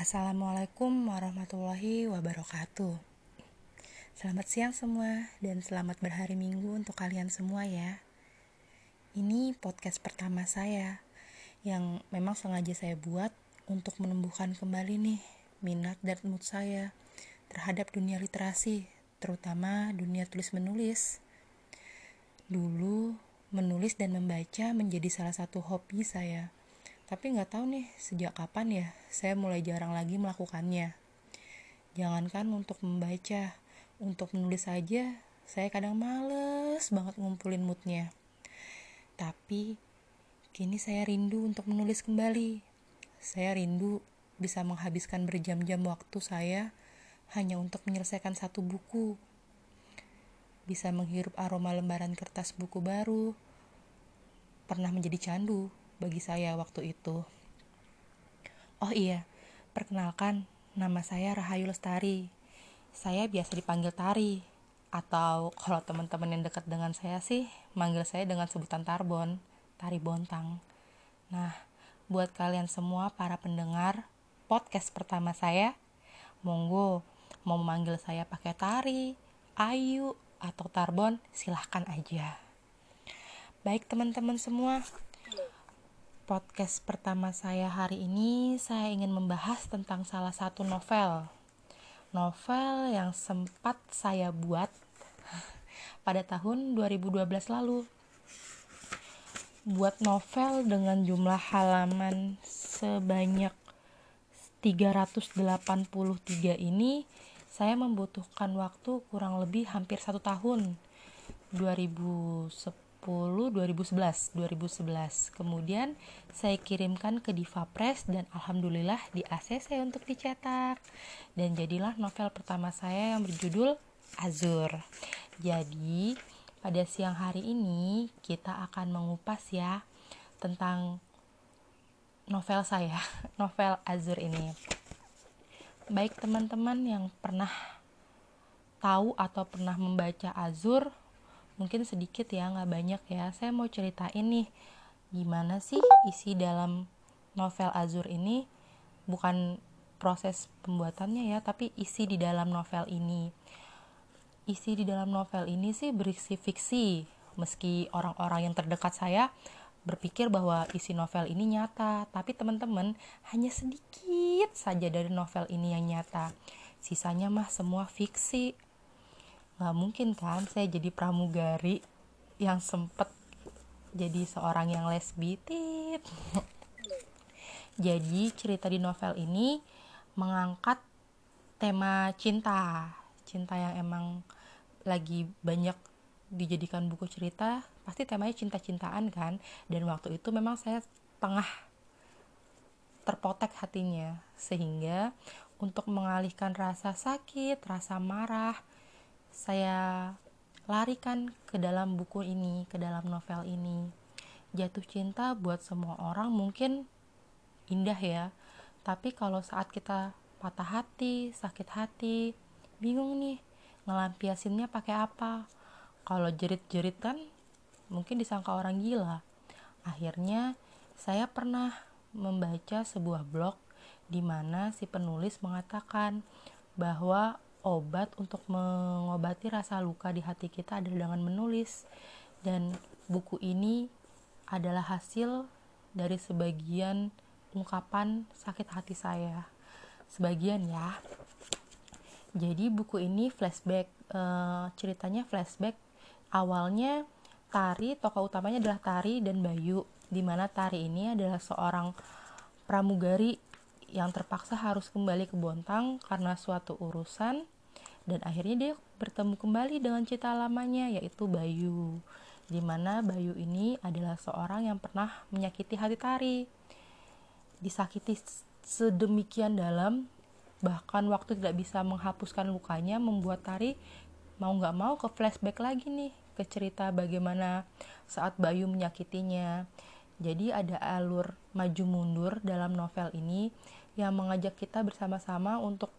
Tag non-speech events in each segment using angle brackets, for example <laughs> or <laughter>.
Assalamualaikum warahmatullahi wabarakatuh. Selamat siang semua dan selamat berhari Minggu untuk kalian semua ya. Ini podcast pertama saya yang memang sengaja saya buat untuk menumbuhkan kembali nih minat dan mood saya terhadap dunia literasi, terutama dunia tulis-menulis. Dulu, menulis dan membaca menjadi salah satu hobi saya tapi nggak tahu nih sejak kapan ya saya mulai jarang lagi melakukannya. Jangankan untuk membaca, untuk menulis saja saya kadang males banget ngumpulin moodnya. Tapi kini saya rindu untuk menulis kembali. Saya rindu bisa menghabiskan berjam-jam waktu saya hanya untuk menyelesaikan satu buku. Bisa menghirup aroma lembaran kertas buku baru. Pernah menjadi candu bagi saya waktu itu. Oh iya, perkenalkan, nama saya Rahayu Lestari. Saya biasa dipanggil Tari, atau kalau teman-teman yang dekat dengan saya sih, manggil saya dengan sebutan Tarbon, Tari Bontang. Nah, buat kalian semua para pendengar podcast pertama saya, monggo mau memanggil saya pakai Tari, Ayu, atau Tarbon, silahkan aja. Baik teman-teman semua, podcast pertama saya hari ini saya ingin membahas tentang salah satu novel. Novel yang sempat saya buat <laughs> pada tahun 2012 lalu. Buat novel dengan jumlah halaman sebanyak 383 ini saya membutuhkan waktu kurang lebih hampir satu tahun 2010 2011 2011 kemudian saya kirimkan ke Diva Press dan alhamdulillah di ACC untuk dicetak. Dan jadilah novel pertama saya yang berjudul Azur. Jadi pada siang hari ini kita akan mengupas ya tentang novel saya <laughs> novel Azur ini. Baik teman-teman yang pernah tahu atau pernah membaca Azur mungkin sedikit ya nggak banyak ya. Saya mau ceritain nih gimana sih isi dalam novel Azur ini? Bukan proses pembuatannya ya tapi isi di dalam novel ini. Isi di dalam novel ini sih berisi fiksi. Meski orang-orang yang terdekat saya berpikir bahwa isi novel ini nyata tapi teman-teman hanya sedikit saja dari novel ini yang nyata. Sisanya mah semua fiksi nggak mungkin kan saya jadi pramugari yang sempet jadi seorang yang lesbitit. <laughs> Jadi cerita di novel ini mengangkat tema cinta. Cinta yang emang lagi banyak dijadikan buku cerita pasti temanya cinta-cintaan kan? Dan waktu itu memang saya tengah terpotek hatinya sehingga untuk mengalihkan rasa sakit, rasa marah, saya larikan ke dalam buku ini, ke dalam novel ini. Jatuh cinta buat semua orang mungkin indah ya, tapi kalau saat kita patah hati, sakit hati, bingung nih ngelampiasinnya pakai apa. Kalau jerit-jerit kan mungkin disangka orang gila. Akhirnya saya pernah membaca sebuah blog di mana si penulis mengatakan bahwa obat untuk mengobati rasa luka di hati kita adalah dengan menulis. Dan buku ini adalah hasil dari sebagian ungkapan sakit hati saya. Sebagian ya. Jadi buku ini flashback e, ceritanya flashback. Awalnya Tari tokoh utamanya adalah Tari dan Bayu di mana Tari ini adalah seorang pramugari yang terpaksa harus kembali ke Bontang karena suatu urusan dan akhirnya dia bertemu kembali dengan cita lamanya yaitu Bayu di mana Bayu ini adalah seorang yang pernah menyakiti hati Tari. Disakiti sedemikian dalam bahkan waktu tidak bisa menghapuskan lukanya membuat Tari mau nggak mau ke flashback lagi nih ke cerita bagaimana saat Bayu menyakitinya. Jadi ada alur maju mundur dalam novel ini yang mengajak kita bersama-sama untuk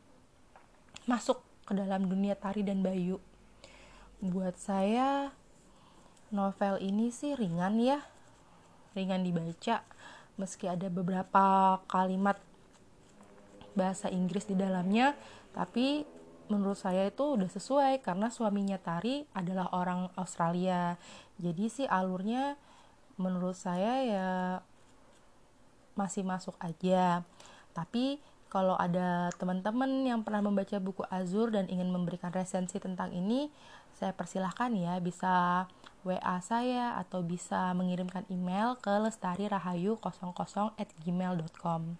masuk ke dalam dunia tari dan bayu. Buat saya novel ini sih ringan ya. Ringan dibaca meski ada beberapa kalimat bahasa Inggris di dalamnya tapi menurut saya itu udah sesuai karena suaminya Tari adalah orang Australia jadi sih alurnya menurut saya ya masih masuk aja tapi kalau ada teman-teman yang pernah membaca buku Azur dan ingin memberikan resensi tentang ini saya persilahkan ya bisa WA saya atau bisa mengirimkan email ke lestarirahayu00 at gmail.com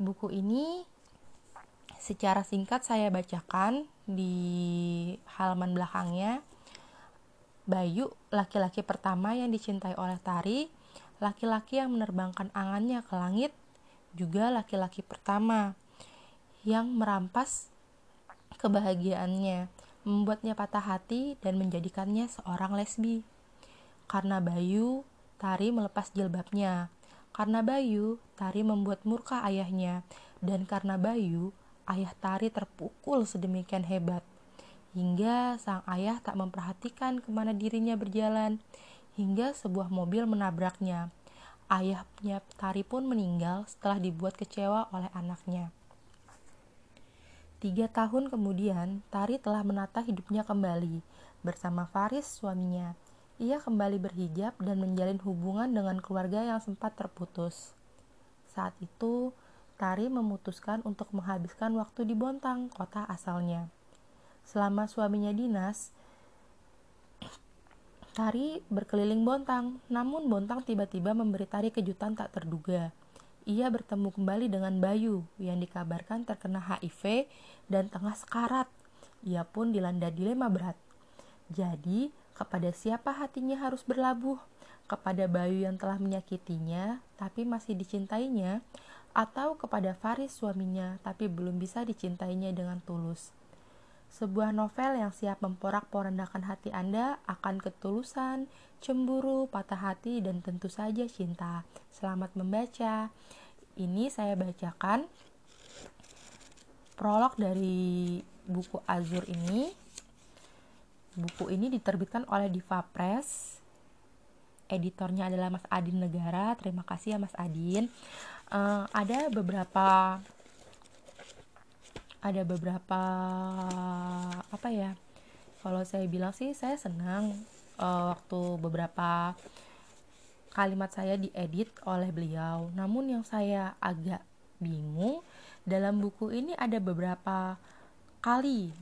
buku ini secara singkat saya bacakan di halaman belakangnya. Bayu, laki-laki pertama yang dicintai oleh Tari, laki-laki yang menerbangkan angannya ke langit, juga laki-laki pertama yang merampas kebahagiaannya, membuatnya patah hati dan menjadikannya seorang lesbi. Karena Bayu, Tari melepas jilbabnya. Karena Bayu, Tari membuat murka ayahnya. Dan karena Bayu, ayah Tari terpukul sedemikian hebat hingga sang ayah tak memperhatikan ke mana dirinya berjalan, hingga sebuah mobil menabraknya. Ayahnya Tari pun meninggal setelah dibuat kecewa oleh anaknya. Tiga tahun kemudian, Tari telah menata hidupnya kembali bersama Faris suaminya. Ia kembali berhijab dan menjalin hubungan dengan keluarga yang sempat terputus. Saat itu, Tari memutuskan untuk menghabiskan waktu di Bontang, kota asalnya. Selama suaminya dinas, Tari berkeliling Bontang, namun Bontang tiba-tiba memberi Tari kejutan tak terduga. Ia bertemu kembali dengan Bayu yang dikabarkan terkena HIV dan tengah sekarat. Ia pun dilanda dilema berat. Jadi, kepada siapa hatinya harus berlabuh? Kepada Bayu yang telah menyakitinya, tapi masih dicintainya, atau kepada Faris suaminya tapi belum bisa dicintainya dengan tulus. Sebuah novel yang siap memporak-porandakan hati Anda akan ketulusan, cemburu, patah hati, dan tentu saja cinta. Selamat membaca. Ini saya bacakan prolog dari buku Azur ini. Buku ini diterbitkan oleh Diva Press. Editornya adalah Mas Adin Negara. Terima kasih ya Mas Adin uh, ada beberapa ada beberapa apa ya kalau saya bilang sih saya senang uh, waktu beberapa kalimat saya diedit oleh beliau. Namun yang saya agak bingung dalam buku ini ada beberapa kali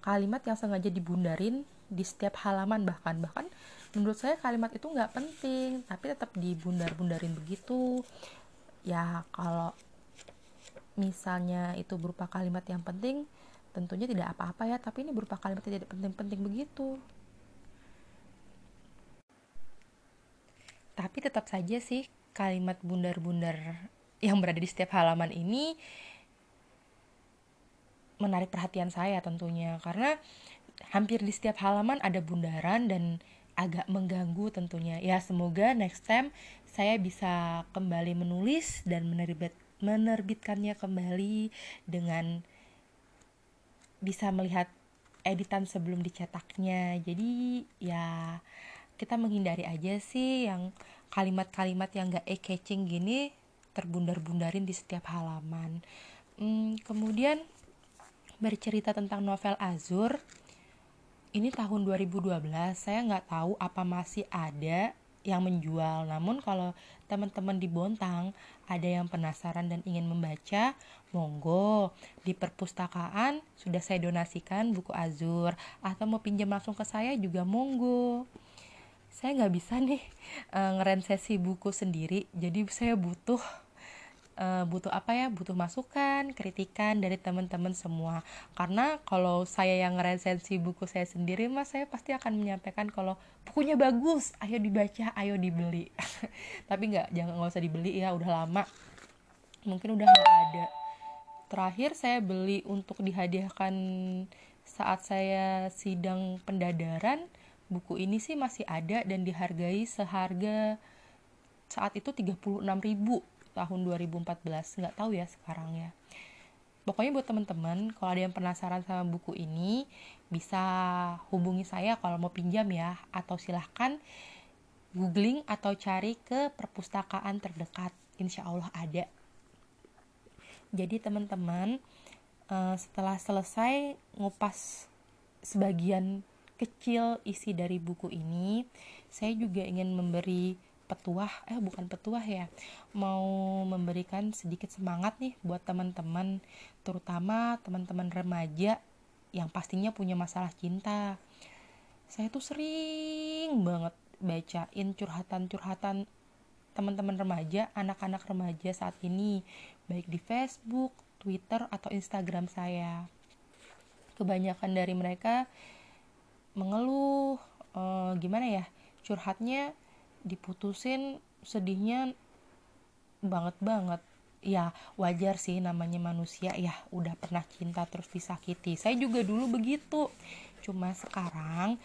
kalimat yang sengaja dibundarin di setiap halaman bahkan. Bahkan menurut saya kalimat itu nggak penting tapi tetap dibundar-bundarin begitu. Ya kalau misalnya itu berupa kalimat yang penting tentunya tidak apa-apa ya tapi ini berupa kalimat yang tidak penting-penting begitu tapi tetap saja sih kalimat bundar-bundar yang berada di setiap halaman ini menarik perhatian saya tentunya karena hampir di setiap halaman ada bundaran dan agak mengganggu tentunya. Ya, semoga next time saya bisa kembali menulis dan menerbit menerbitkannya kembali dengan bisa melihat editan sebelum dicetaknya. Jadi ya kita menghindari aja sih yang kalimat-kalimat yang gak eye-catching gini terbundar-bundarin di setiap halaman. Hmm, kemudian bercerita tentang novel Azur ini tahun 2012 saya nggak tahu apa masih ada yang menjual. Namun kalau teman-teman di Bontang ada yang penasaran dan ingin membaca monggo. Di perpustakaan sudah saya donasikan buku Azur. Atau mau pinjam langsung ke saya juga monggo. Saya nggak bisa nih uh, ngerensesi buku sendiri jadi saya butuh uh, butuh apa ya butuh masukan kritikan dari teman-teman semua. Karena kalau saya yang ngeresensi buku saya sendiri mas saya pasti akan menyampaikan kalau bukunya bagus ayo dibaca ayo dibeli. <laughs> Tapi nggak jangan nggak usah dibeli ya udah lama. Mungkin udah nggak ada. Terakhir saya beli untuk dihadiahkan saat saya sidang pendadaran buku ini sih masih ada dan dihargai seharga saat itu 36.000 tahun 2014 nggak tahu ya sekarang ya. Pokoknya buat teman-teman kalau ada yang penasaran sama buku ini bisa hubungi saya kalau mau pinjam ya atau silahkan googling atau cari ke perpustakaan terdekat. Insya Allah ada. Jadi teman-teman uh, setelah selesai ngupas sebagian kecil isi dari buku ini saya juga ingin memberi petuah eh bukan petuah ya mau memberikan sedikit semangat nih buat teman-teman terutama teman-teman remaja yang pastinya punya masalah cinta saya tuh sering banget bacain curhatan-curhatan teman-teman remaja, anak-anak remaja saat ini, baik di Facebook, Twitter, atau Instagram saya. Kebanyakan dari mereka mengeluh, e, gimana ya, curhatnya diputusin, sedihnya banget banget. Ya, wajar sih namanya manusia ya, udah pernah cinta terus disakiti. Saya juga dulu begitu. Cuma sekarang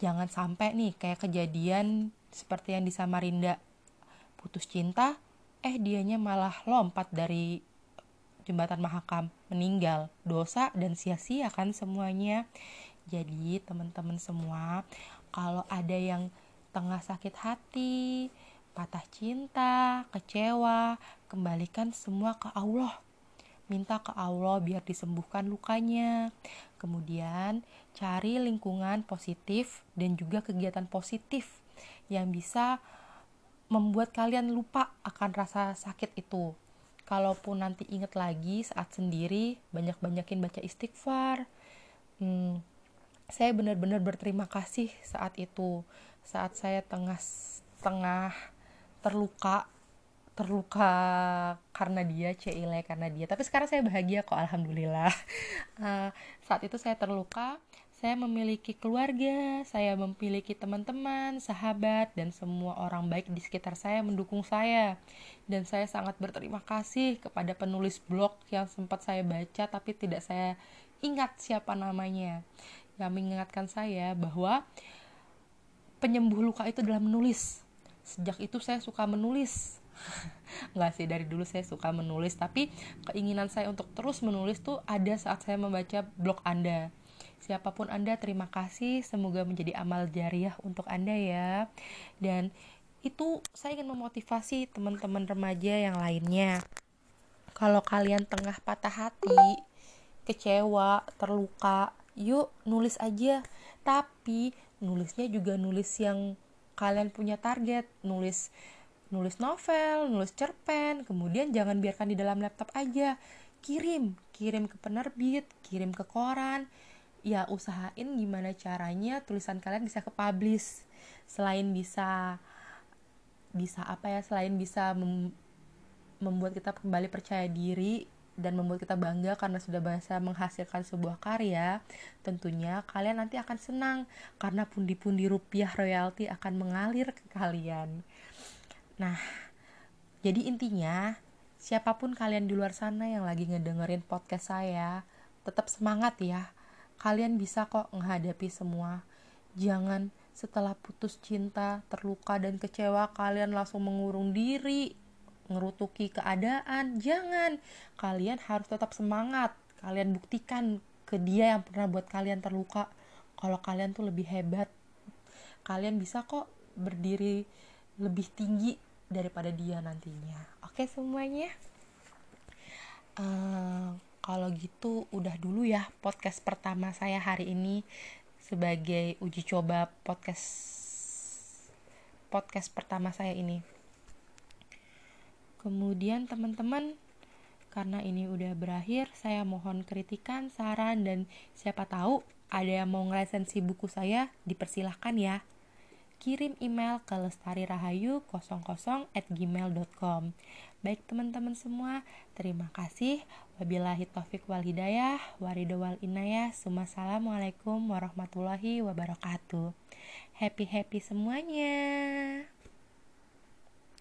jangan sampai nih kayak kejadian seperti yang di Samarinda putus cinta, eh dianya malah lompat dari jembatan Mahakam, meninggal, dosa dan sia-sia kan semuanya. Jadi teman-teman semua, kalau ada yang tengah sakit hati, patah cinta, kecewa, kembalikan semua ke Allah. Minta ke Allah biar disembuhkan lukanya. Kemudian cari lingkungan positif dan juga kegiatan positif yang bisa membuat kalian lupa akan rasa sakit itu. Kalaupun nanti inget lagi saat sendiri, banyak-banyakin baca istighfar. Hmm, saya benar-benar berterima kasih saat itu, saat saya tengah tengah terluka terluka karena dia cile karena dia tapi sekarang saya bahagia kok alhamdulillah uh, <laughs> saat itu saya terluka saya memiliki keluarga, saya memiliki teman-teman, sahabat, dan semua orang baik di sekitar saya mendukung saya. Dan saya sangat berterima kasih kepada penulis blog yang sempat saya baca tapi tidak saya ingat siapa namanya. Yang mengingatkan saya bahwa penyembuh luka itu adalah menulis. Sejak itu saya suka menulis. <laughs> Nggak sih, dari dulu saya suka menulis, tapi keinginan saya untuk terus menulis tuh ada saat saya membaca blog Anda Siapa pun Anda, terima kasih. Semoga menjadi amal jariah untuk Anda ya. Dan itu saya ingin memotivasi teman-teman remaja yang lainnya. Kalau kalian tengah patah hati, kecewa, terluka, yuk nulis aja. Tapi nulisnya juga nulis yang kalian punya target, nulis nulis novel, nulis cerpen, kemudian jangan biarkan di dalam laptop aja. Kirim, kirim ke penerbit, kirim ke koran, ya usahain gimana caranya tulisan kalian bisa ke publish selain bisa bisa apa ya selain bisa mem membuat kita kembali percaya diri dan membuat kita bangga karena sudah bisa menghasilkan sebuah karya, tentunya kalian nanti akan senang karena pundi-pundi rupiah royalti akan mengalir ke kalian. Nah, jadi intinya siapa pun kalian di luar sana yang lagi ngedengerin podcast saya, tetap semangat ya kalian bisa kok menghadapi semua. Jangan setelah putus cinta, terluka dan kecewa kalian langsung mengurung diri, ngerutuki keadaan. Jangan. Kalian harus tetap semangat. Kalian buktikan ke dia yang pernah buat kalian terluka kalau kalian tuh lebih hebat. Kalian bisa kok berdiri lebih tinggi daripada dia nantinya. Oke semuanya. Uh, kalau gitu udah dulu ya podcast pertama saya hari ini sebagai uji coba podcast podcast pertama saya ini. Kemudian teman-teman karena ini udah berakhir, saya mohon kritikan, saran dan siapa tahu ada yang mau ngeresensi buku saya, dipersilahkan ya kirim email ke lestarirahayu00 at gmail.com Baik teman-teman semua, terima kasih. Wabillahi taufik wal hidayah, warido wal inayah. Assalamualaikum warahmatullahi wabarakatuh. Happy-happy semuanya.